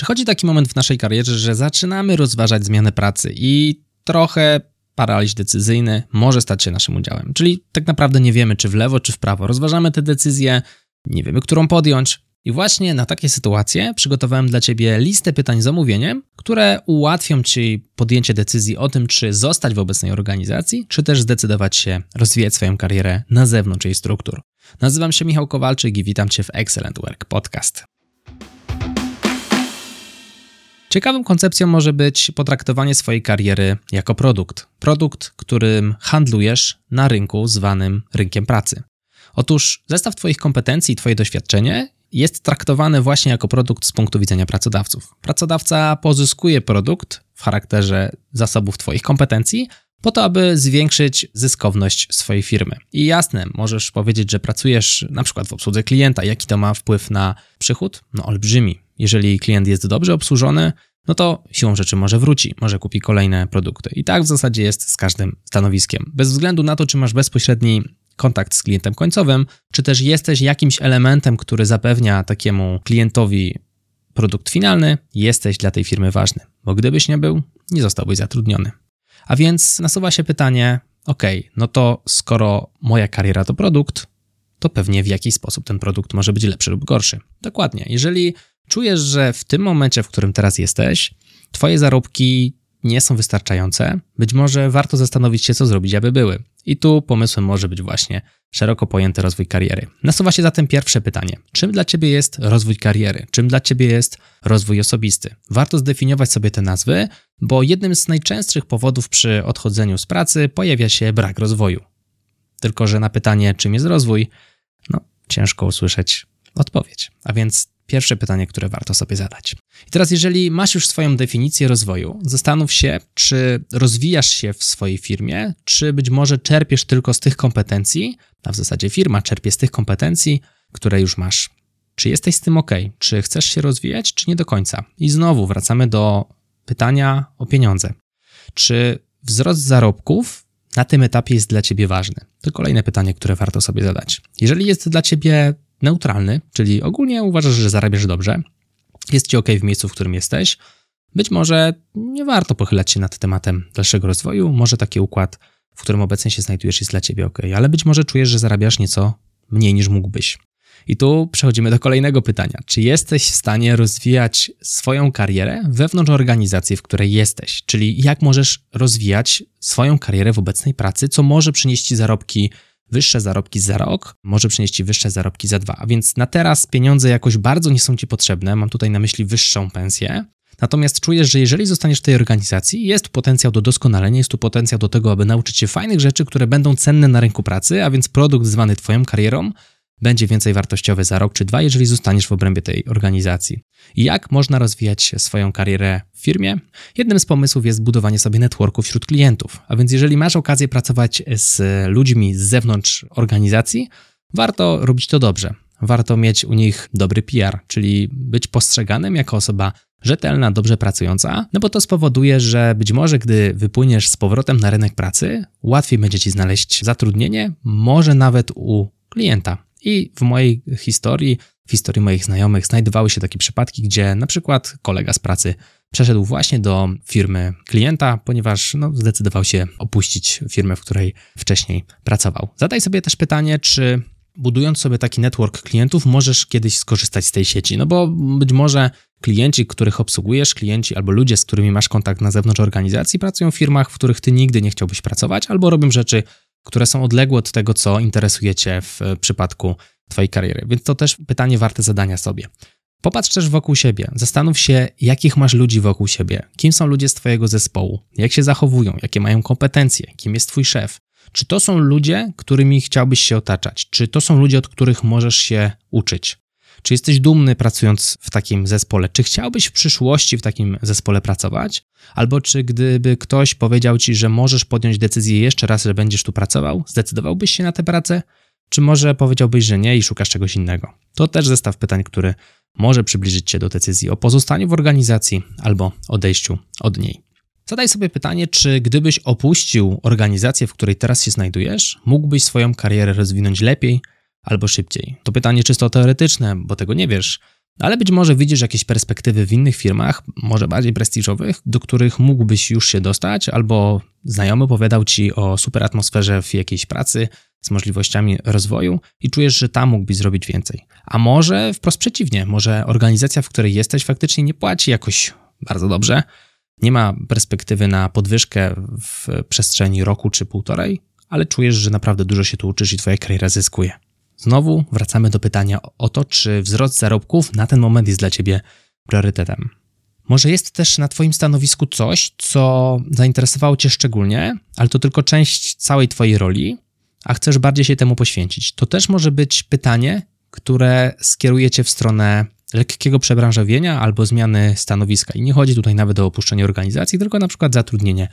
Przychodzi taki moment w naszej karierze, że zaczynamy rozważać zmianę pracy i trochę paraliż decyzyjny może stać się naszym udziałem. Czyli tak naprawdę nie wiemy, czy w lewo, czy w prawo. Rozważamy te decyzje, nie wiemy, którą podjąć. I właśnie na takie sytuacje przygotowałem dla Ciebie listę pytań z omówieniem, które ułatwią Ci podjęcie decyzji o tym, czy zostać w obecnej organizacji, czy też zdecydować się rozwijać swoją karierę na zewnątrz jej struktur. Nazywam się Michał Kowalczyk i witam Cię w Excellent Work Podcast. Ciekawą koncepcją może być potraktowanie swojej kariery jako produkt. Produkt, którym handlujesz na rynku zwanym rynkiem pracy. Otóż zestaw Twoich kompetencji i Twoje doświadczenie jest traktowane właśnie jako produkt z punktu widzenia pracodawców. Pracodawca pozyskuje produkt w charakterze zasobów Twoich kompetencji, po to, aby zwiększyć zyskowność swojej firmy. I jasne, możesz powiedzieć, że pracujesz na przykład w obsłudze klienta. Jaki to ma wpływ na przychód? No olbrzymi. Jeżeli klient jest dobrze obsłużony, no to siłą rzeczy może wróci, może kupi kolejne produkty. I tak w zasadzie jest z każdym stanowiskiem. Bez względu na to, czy masz bezpośredni kontakt z klientem końcowym, czy też jesteś jakimś elementem, który zapewnia takiemu klientowi produkt finalny, jesteś dla tej firmy ważny, bo gdybyś nie był, nie zostałbyś zatrudniony. A więc nasuwa się pytanie: OK, no to skoro moja kariera to produkt, to pewnie w jakiś sposób ten produkt może być lepszy lub gorszy. Dokładnie. Jeżeli czujesz, że w tym momencie, w którym teraz jesteś, Twoje zarobki nie są wystarczające, być może warto zastanowić się, co zrobić, aby były. I tu pomysłem może być właśnie szeroko pojęty rozwój kariery. Nasuwa się zatem pierwsze pytanie: czym dla Ciebie jest rozwój kariery? Czym dla Ciebie jest rozwój osobisty? Warto zdefiniować sobie te nazwy, bo jednym z najczęstszych powodów przy odchodzeniu z pracy pojawia się brak rozwoju. Tylko, że na pytanie, czym jest rozwój, no ciężko usłyszeć odpowiedź. A więc Pierwsze pytanie, które warto sobie zadać. I teraz, jeżeli masz już swoją definicję rozwoju, zastanów się, czy rozwijasz się w swojej firmie, czy być może czerpiesz tylko z tych kompetencji, a w zasadzie firma czerpie z tych kompetencji, które już masz. Czy jesteś z tym ok? Czy chcesz się rozwijać, czy nie do końca? I znowu wracamy do pytania o pieniądze. Czy wzrost zarobków na tym etapie jest dla ciebie ważny? To kolejne pytanie, które warto sobie zadać. Jeżeli jest dla ciebie neutralny, czyli ogólnie uważasz, że zarabiasz dobrze, jest ci ok w miejscu, w którym jesteś, być może nie warto pochylać się nad tematem dalszego rozwoju, może taki układ, w którym obecnie się znajdujesz, jest dla ciebie ok, ale być może czujesz, że zarabiasz nieco mniej niż mógłbyś. I tu przechodzimy do kolejnego pytania. Czy jesteś w stanie rozwijać swoją karierę wewnątrz organizacji, w której jesteś? Czyli jak możesz rozwijać swoją karierę w obecnej pracy, co może przynieść ci zarobki wyższe zarobki za rok może przynieść ci wyższe zarobki za dwa. A więc na teraz pieniądze jakoś bardzo nie są ci potrzebne. Mam tutaj na myśli wyższą pensję. Natomiast czujesz, że jeżeli zostaniesz w tej organizacji, jest potencjał do doskonalenia, jest tu potencjał do tego, aby nauczyć się fajnych rzeczy, które będą cenne na rynku pracy, a więc produkt zwany Twoją karierą będzie więcej wartościowy za rok czy dwa, jeżeli zostaniesz w obrębie tej organizacji. Jak można rozwijać swoją karierę w firmie? Jednym z pomysłów jest budowanie sobie networku wśród klientów. A więc jeżeli masz okazję pracować z ludźmi z zewnątrz organizacji, warto robić to dobrze. Warto mieć u nich dobry PR, czyli być postrzeganym jako osoba rzetelna, dobrze pracująca, no bo to spowoduje, że być może gdy wypłyniesz z powrotem na rynek pracy, łatwiej będzie ci znaleźć zatrudnienie, może nawet u klienta. I w mojej historii, w historii moich znajomych znajdowały się takie przypadki, gdzie na przykład kolega z pracy przeszedł właśnie do firmy klienta, ponieważ no, zdecydował się opuścić firmę, w której wcześniej pracował. Zadaj sobie też pytanie, czy budując sobie taki network klientów, możesz kiedyś skorzystać z tej sieci. No bo być może klienci, których obsługujesz, klienci albo ludzie, z którymi masz kontakt na zewnątrz organizacji, pracują w firmach, w których ty nigdy nie chciałbyś pracować, albo robią rzeczy, które są odległe od tego, co interesuje Cię w przypadku Twojej kariery. Więc to też pytanie warte zadania sobie. Popatrz też wokół siebie. Zastanów się, jakich masz ludzi wokół siebie. Kim są ludzie z Twojego zespołu? Jak się zachowują? Jakie mają kompetencje? Kim jest Twój szef? Czy to są ludzie, którymi chciałbyś się otaczać? Czy to są ludzie, od których możesz się uczyć? Czy jesteś dumny pracując w takim zespole? Czy chciałbyś w przyszłości w takim zespole pracować? Albo czy gdyby ktoś powiedział ci, że możesz podjąć decyzję jeszcze raz, że będziesz tu pracował, zdecydowałbyś się na tę pracę? Czy może powiedziałbyś, że nie i szukasz czegoś innego? To też zestaw pytań, który może przybliżyć cię do decyzji o pozostaniu w organizacji albo odejściu od niej. Zadaj sobie pytanie, czy gdybyś opuścił organizację, w której teraz się znajdujesz, mógłbyś swoją karierę rozwinąć lepiej albo szybciej? To pytanie czysto teoretyczne, bo tego nie wiesz. ale być może widzisz jakieś perspektywy w innych firmach, może bardziej prestiżowych, do których mógłbyś już się dostać, albo znajomy opowiadał ci o super atmosferze w jakiejś pracy z możliwościami rozwoju i czujesz, że tam mógłbyś zrobić więcej. A może wprost przeciwnie, może organizacja, w której jesteś, faktycznie nie płaci jakoś bardzo dobrze, nie ma perspektywy na podwyżkę w przestrzeni roku czy półtorej, ale czujesz, że naprawdę dużo się tu uczysz i twoja kariera zyskuje. Znowu wracamy do pytania o to, czy wzrost zarobków na ten moment jest dla ciebie priorytetem. Może jest też na Twoim stanowisku coś, co zainteresowało Cię szczególnie, ale to tylko część całej Twojej roli, a chcesz bardziej się temu poświęcić. To też może być pytanie, które skieruje Cię w stronę lekkiego przebranżowienia albo zmiany stanowiska. I nie chodzi tutaj nawet o opuszczenie organizacji, tylko na przykład zatrudnienie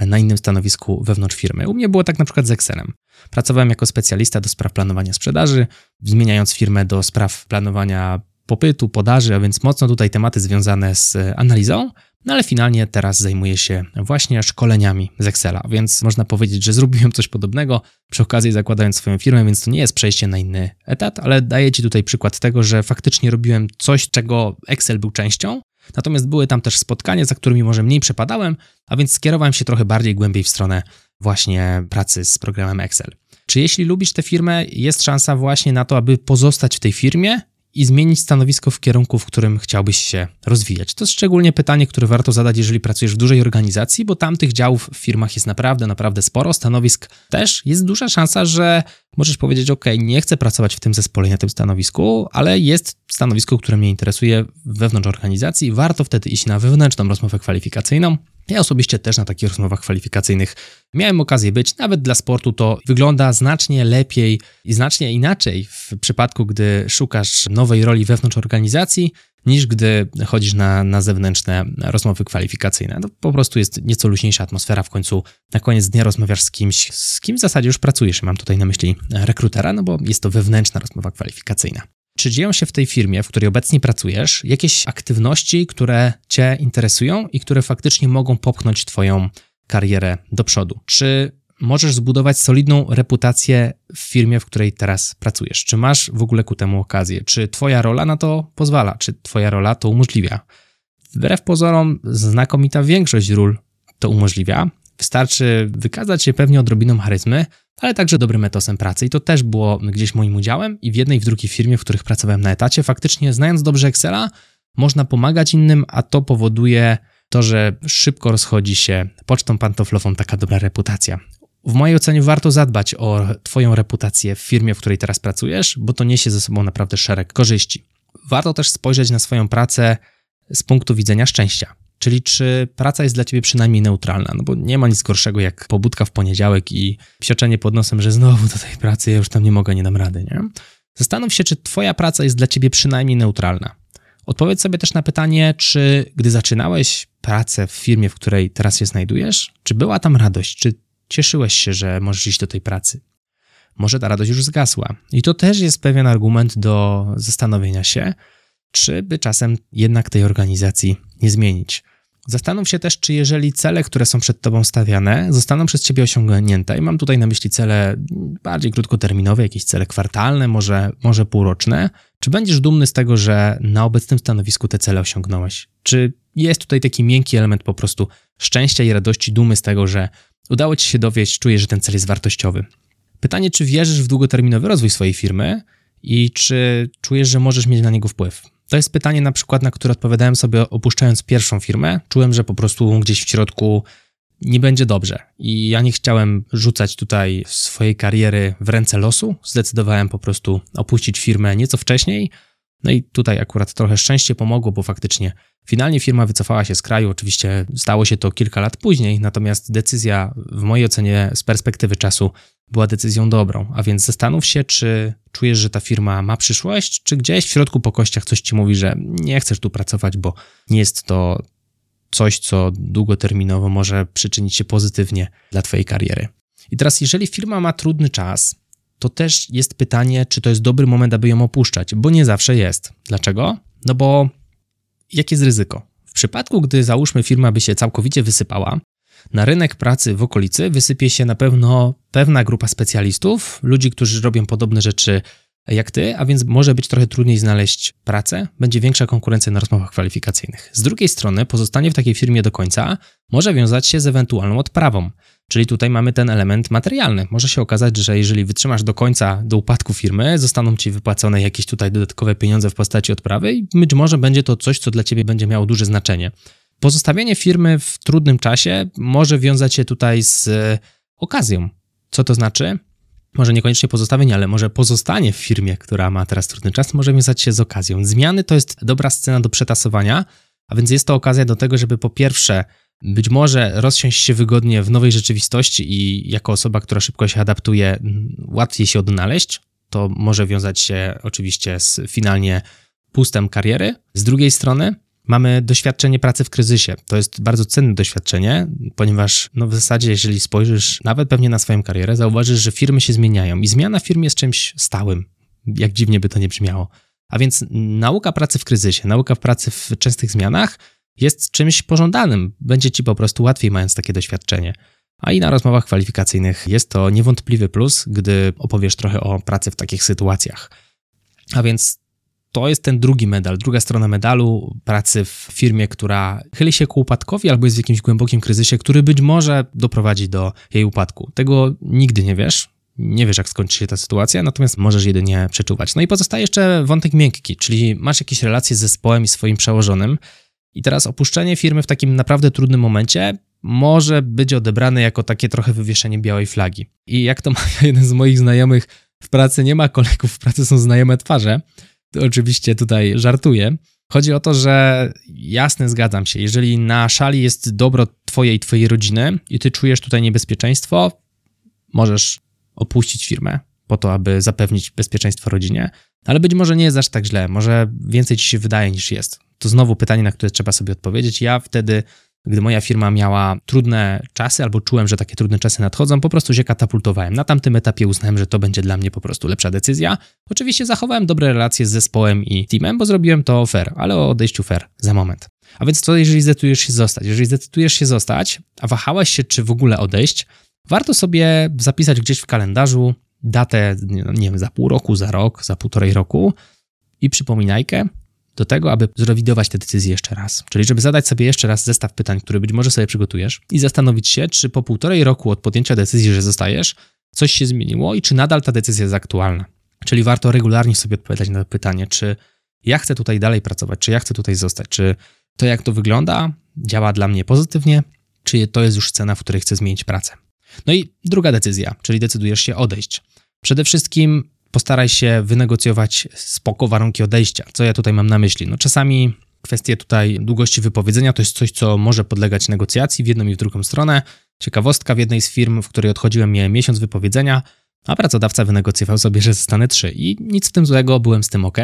na innym stanowisku wewnątrz firmy. U mnie było tak na przykład z Excelem. Pracowałem jako specjalista do spraw planowania sprzedaży, zmieniając firmę do spraw planowania popytu, podaży, a więc mocno tutaj tematy związane z analizą, no ale finalnie teraz zajmuję się właśnie szkoleniami z Excela, więc można powiedzieć, że zrobiłem coś podobnego przy okazji zakładając swoją firmę, więc to nie jest przejście na inny etat, ale daję Ci tutaj przykład tego, że faktycznie robiłem coś, czego Excel był częścią, Natomiast były tam też spotkania, za którymi może mniej przepadałem, a więc skierowałem się trochę bardziej głębiej w stronę właśnie pracy z programem Excel. Czy jeśli lubisz tę firmę, jest szansa właśnie na to, aby pozostać w tej firmie i zmienić stanowisko w kierunku, w którym chciałbyś się rozwijać? To jest szczególnie pytanie, które warto zadać, jeżeli pracujesz w dużej organizacji, bo tam tych działów w firmach jest naprawdę, naprawdę sporo, stanowisk też. Jest duża szansa, że możesz powiedzieć: OK, nie chcę pracować w tym zespole, na tym stanowisku, ale jest stanowisko, które mnie interesuje wewnątrz organizacji. Warto wtedy iść na wewnętrzną rozmowę kwalifikacyjną ja osobiście też na takich rozmowach kwalifikacyjnych miałem okazję być. Nawet dla sportu to wygląda znacznie lepiej i znacznie inaczej w przypadku, gdy szukasz nowej roli wewnątrz organizacji, niż gdy chodzisz na, na zewnętrzne rozmowy kwalifikacyjne. To po prostu jest nieco luźniejsza atmosfera. W końcu na koniec dnia rozmawiasz z kimś, z kim w zasadzie już pracujesz. Mam tutaj na myśli rekrutera, no bo jest to wewnętrzna rozmowa kwalifikacyjna. Czy dzieją się w tej firmie, w której obecnie pracujesz, jakieś aktywności, które Cię interesują i które faktycznie mogą popchnąć Twoją karierę do przodu? Czy możesz zbudować solidną reputację w firmie, w której teraz pracujesz? Czy masz w ogóle ku temu okazję? Czy Twoja rola na to pozwala? Czy Twoja rola to umożliwia? Wbrew pozorom, znakomita większość ról to umożliwia. Wystarczy wykazać się pewnie odrobiną charyzmy, ale także dobrym etosem pracy. I to też było gdzieś moim udziałem i w jednej i w drugiej firmie, w których pracowałem na etacie, faktycznie znając dobrze Excela, można pomagać innym, a to powoduje to, że szybko rozchodzi się pocztą pantoflową taka dobra reputacja. W mojej ocenie warto zadbać o Twoją reputację w firmie, w której teraz pracujesz, bo to niesie ze sobą naprawdę szereg korzyści. Warto też spojrzeć na swoją pracę z punktu widzenia szczęścia. Czyli czy praca jest dla ciebie przynajmniej neutralna? No bo nie ma nic gorszego jak pobudka w poniedziałek i psioczenie pod nosem, że znowu do tej pracy ja już tam nie mogę, nie dam rady, nie? Zastanów się, czy twoja praca jest dla ciebie przynajmniej neutralna. Odpowiedz sobie też na pytanie, czy gdy zaczynałeś pracę w firmie, w której teraz się znajdujesz, czy była tam radość, czy cieszyłeś się, że możesz iść do tej pracy? Może ta radość już zgasła. I to też jest pewien argument do zastanowienia się, czy by czasem jednak tej organizacji nie zmienić. Zastanów się też, czy jeżeli cele, które są przed Tobą stawiane, zostaną przez Ciebie osiągnięte, i mam tutaj na myśli cele bardziej krótkoterminowe, jakieś cele kwartalne, może, może półroczne, czy będziesz dumny z tego, że na obecnym stanowisku te cele osiągnąłeś? Czy jest tutaj taki miękki element po prostu szczęścia i radości, dumy z tego, że udało Ci się dowieść, czujesz, że ten cel jest wartościowy? Pytanie, czy wierzysz w długoterminowy rozwój swojej firmy i czy czujesz, że możesz mieć na niego wpływ? To jest pytanie na przykład, na które odpowiadałem sobie opuszczając pierwszą firmę. Czułem, że po prostu gdzieś w środku nie będzie dobrze. I ja nie chciałem rzucać tutaj swojej kariery w ręce losu. Zdecydowałem po prostu opuścić firmę nieco wcześniej. No i tutaj akurat trochę szczęście pomogło, bo faktycznie finalnie firma wycofała się z kraju. Oczywiście stało się to kilka lat później, natomiast decyzja w mojej ocenie z perspektywy czasu była decyzją dobrą. A więc zastanów się, czy czujesz, że ta firma ma przyszłość, czy gdzieś w środku po kościach coś ci mówi, że nie chcesz tu pracować, bo nie jest to coś, co długoterminowo może przyczynić się pozytywnie dla Twojej kariery. I teraz, jeżeli firma ma trudny czas, to też jest pytanie, czy to jest dobry moment, aby ją opuszczać, bo nie zawsze jest. Dlaczego? No bo jakie jest ryzyko? W przypadku, gdy załóżmy firma by się całkowicie wysypała, na rynek pracy w okolicy wysypie się na pewno pewna grupa specjalistów, ludzi, którzy robią podobne rzeczy jak ty, a więc może być trochę trudniej znaleźć pracę, będzie większa konkurencja na rozmowach kwalifikacyjnych. Z drugiej strony, pozostanie w takiej firmie do końca może wiązać się z ewentualną odprawą. Czyli tutaj mamy ten element materialny. Może się okazać, że jeżeli wytrzymasz do końca, do upadku firmy, zostaną ci wypłacone jakieś tutaj dodatkowe pieniądze w postaci odprawy i być może będzie to coś, co dla ciebie będzie miało duże znaczenie. Pozostawienie firmy w trudnym czasie może wiązać się tutaj z okazją. Co to znaczy? Może niekoniecznie pozostawienie, ale może pozostanie w firmie, która ma teraz trudny czas, może wiązać się z okazją. Zmiany to jest dobra scena do przetasowania, a więc jest to okazja do tego, żeby po pierwsze być może rozsiąść się wygodnie w nowej rzeczywistości i jako osoba, która szybko się adaptuje, łatwiej się odnaleźć. To może wiązać się oczywiście z finalnie pustem kariery. Z drugiej strony mamy doświadczenie pracy w kryzysie. To jest bardzo cenne doświadczenie, ponieważ no w zasadzie, jeżeli spojrzysz nawet pewnie na swoją karierę, zauważysz, że firmy się zmieniają i zmiana w firmie jest czymś stałym, jak dziwnie by to nie brzmiało. A więc nauka pracy w kryzysie, nauka pracy w częstych zmianach jest czymś pożądanym. Będzie ci po prostu łatwiej, mając takie doświadczenie. A i na rozmowach kwalifikacyjnych jest to niewątpliwy plus, gdy opowiesz trochę o pracy w takich sytuacjach. A więc to jest ten drugi medal, druga strona medalu pracy w firmie, która chyli się ku upadkowi albo jest w jakimś głębokim kryzysie, który być może doprowadzi do jej upadku. Tego nigdy nie wiesz. Nie wiesz, jak skończy się ta sytuacja, natomiast możesz jedynie przeczuwać. No i pozostaje jeszcze wątek miękki, czyli masz jakieś relacje z zespołem i swoim przełożonym, i teraz opuszczenie firmy w takim naprawdę trudnym momencie może być odebrane jako takie trochę wywieszenie białej flagi. I jak to mawia jeden z moich znajomych, w pracy nie ma kolegów, w pracy są znajome twarze. To oczywiście tutaj żartuję. Chodzi o to, że jasne, zgadzam się. Jeżeli na szali jest dobro twojej twojej rodziny i ty czujesz tutaj niebezpieczeństwo, możesz opuścić firmę po to, aby zapewnić bezpieczeństwo rodzinie, ale być może nie jest aż tak źle, może więcej ci się wydaje niż jest to znowu pytanie, na które trzeba sobie odpowiedzieć. Ja wtedy, gdy moja firma miała trudne czasy, albo czułem, że takie trudne czasy nadchodzą, po prostu się katapultowałem. Na tamtym etapie uznałem, że to będzie dla mnie po prostu lepsza decyzja. Oczywiście zachowałem dobre relacje z zespołem i teamem, bo zrobiłem to fair, ale o odejściu fair za moment. A więc co, jeżeli zdecydujesz się zostać? Jeżeli zdecydujesz się zostać, a wahałeś się, czy w ogóle odejść, warto sobie zapisać gdzieś w kalendarzu datę, nie wiem, za pół roku, za rok, za półtorej roku i przypominajkę, do tego, aby zrewidować te decyzje jeszcze raz. Czyli żeby zadać sobie jeszcze raz zestaw pytań, które być może sobie przygotujesz i zastanowić się, czy po półtorej roku od podjęcia decyzji, że zostajesz, coś się zmieniło i czy nadal ta decyzja jest aktualna. Czyli warto regularnie sobie odpowiadać na to pytanie, czy ja chcę tutaj dalej pracować, czy ja chcę tutaj zostać, czy to jak to wygląda działa dla mnie pozytywnie, czy to jest już scena, w której chcę zmienić pracę. No i druga decyzja, czyli decydujesz się odejść. Przede wszystkim postaraj się wynegocjować spoko warunki odejścia. Co ja tutaj mam na myśli? No czasami kwestie tutaj długości wypowiedzenia to jest coś, co może podlegać negocjacji w jedną i w drugą stronę. Ciekawostka, w jednej z firm, w której odchodziłem, miałem miesiąc wypowiedzenia, a pracodawca wynegocjował sobie, że zostanę trzy. I nic w tym złego, byłem z tym ok.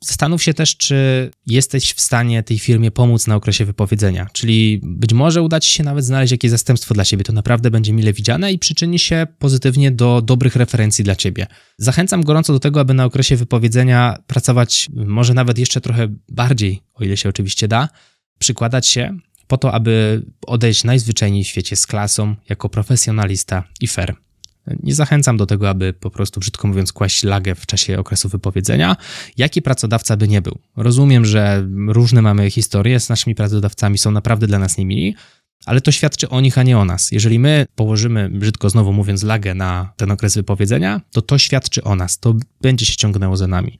Zastanów się też, czy jesteś w stanie tej firmie pomóc na okresie wypowiedzenia. Czyli być może uda ci się nawet znaleźć jakieś zastępstwo dla siebie. To naprawdę będzie mile widziane i przyczyni się pozytywnie do dobrych referencji dla ciebie. Zachęcam gorąco do tego, aby na okresie wypowiedzenia pracować może nawet jeszcze trochę bardziej, o ile się oczywiście da, przykładać się po to, aby odejść najzwyczajniej w świecie z klasą, jako profesjonalista i fair. Nie zachęcam do tego, aby po prostu, brzydko mówiąc, kłaść lagę w czasie okresu wypowiedzenia, jaki pracodawca by nie był. Rozumiem, że różne mamy historie z naszymi pracodawcami, są naprawdę dla nas niemili, ale to świadczy o nich, a nie o nas. Jeżeli my położymy, brzydko znowu mówiąc, lagę na ten okres wypowiedzenia, to to świadczy o nas, to będzie się ciągnęło za nami.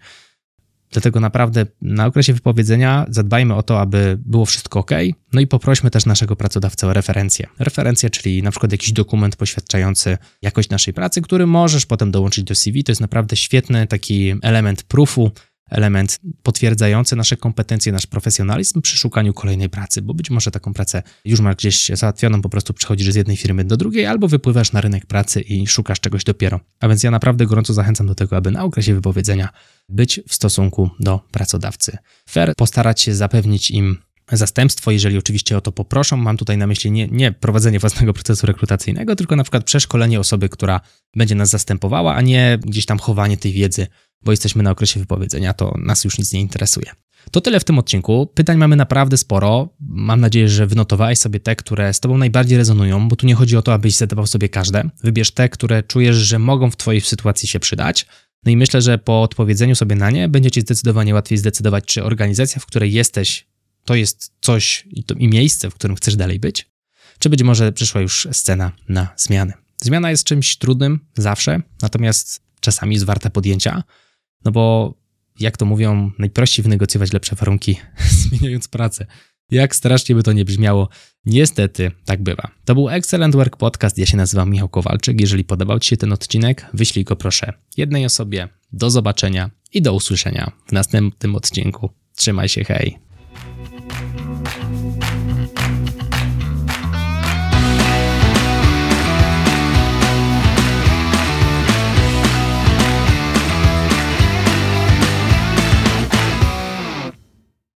Dlatego naprawdę na okresie wypowiedzenia zadbajmy o to, aby było wszystko ok. No i poprośmy też naszego pracodawcę o referencję. Referencję, czyli na przykład jakiś dokument poświadczający jakość naszej pracy, który możesz potem dołączyć do CV. To jest naprawdę świetny taki element proofu, element potwierdzający nasze kompetencje, nasz profesjonalizm przy szukaniu kolejnej pracy, bo być może taką pracę już masz gdzieś załatwioną, po prostu przechodzisz z jednej firmy do drugiej, albo wypływasz na rynek pracy i szukasz czegoś dopiero. A więc ja naprawdę gorąco zachęcam do tego, aby na okresie wypowiedzenia być w stosunku do pracodawcy. Fair, postarać się zapewnić im zastępstwo, jeżeli oczywiście o to poproszą. Mam tutaj na myśli nie, nie, prowadzenie własnego procesu rekrutacyjnego, tylko na przykład przeszkolenie osoby, która będzie nas zastępowała, a nie gdzieś tam chowanie tej wiedzy bo jesteśmy na okresie wypowiedzenia, to nas już nic nie interesuje. To tyle w tym odcinku. Pytań mamy naprawdę sporo. Mam nadzieję, że wynotowałeś sobie te, które z Tobą najbardziej rezonują, bo tu nie chodzi o to, abyś zadawał sobie każde. Wybierz te, które czujesz, że mogą w Twojej sytuacji się przydać. No i myślę, że po odpowiedzeniu sobie na nie będzie ci zdecydowanie łatwiej zdecydować, czy organizacja, w której jesteś, to jest coś i, to, i miejsce, w którym chcesz dalej być, czy być może przyszła już scena na zmianę. Zmiana jest czymś trudnym zawsze, natomiast czasami jest warta podjęcia, no bo jak to mówią, najprościej wynegocjować lepsze warunki, zmieniając pracę. Jak strasznie by to nie brzmiało, niestety tak bywa. To był Excellent Work Podcast. Ja się nazywam Michał Kowalczyk. Jeżeli podobał Ci się ten odcinek, wyślij go proszę jednej osobie. Do zobaczenia i do usłyszenia w następnym odcinku. Trzymaj się, hej.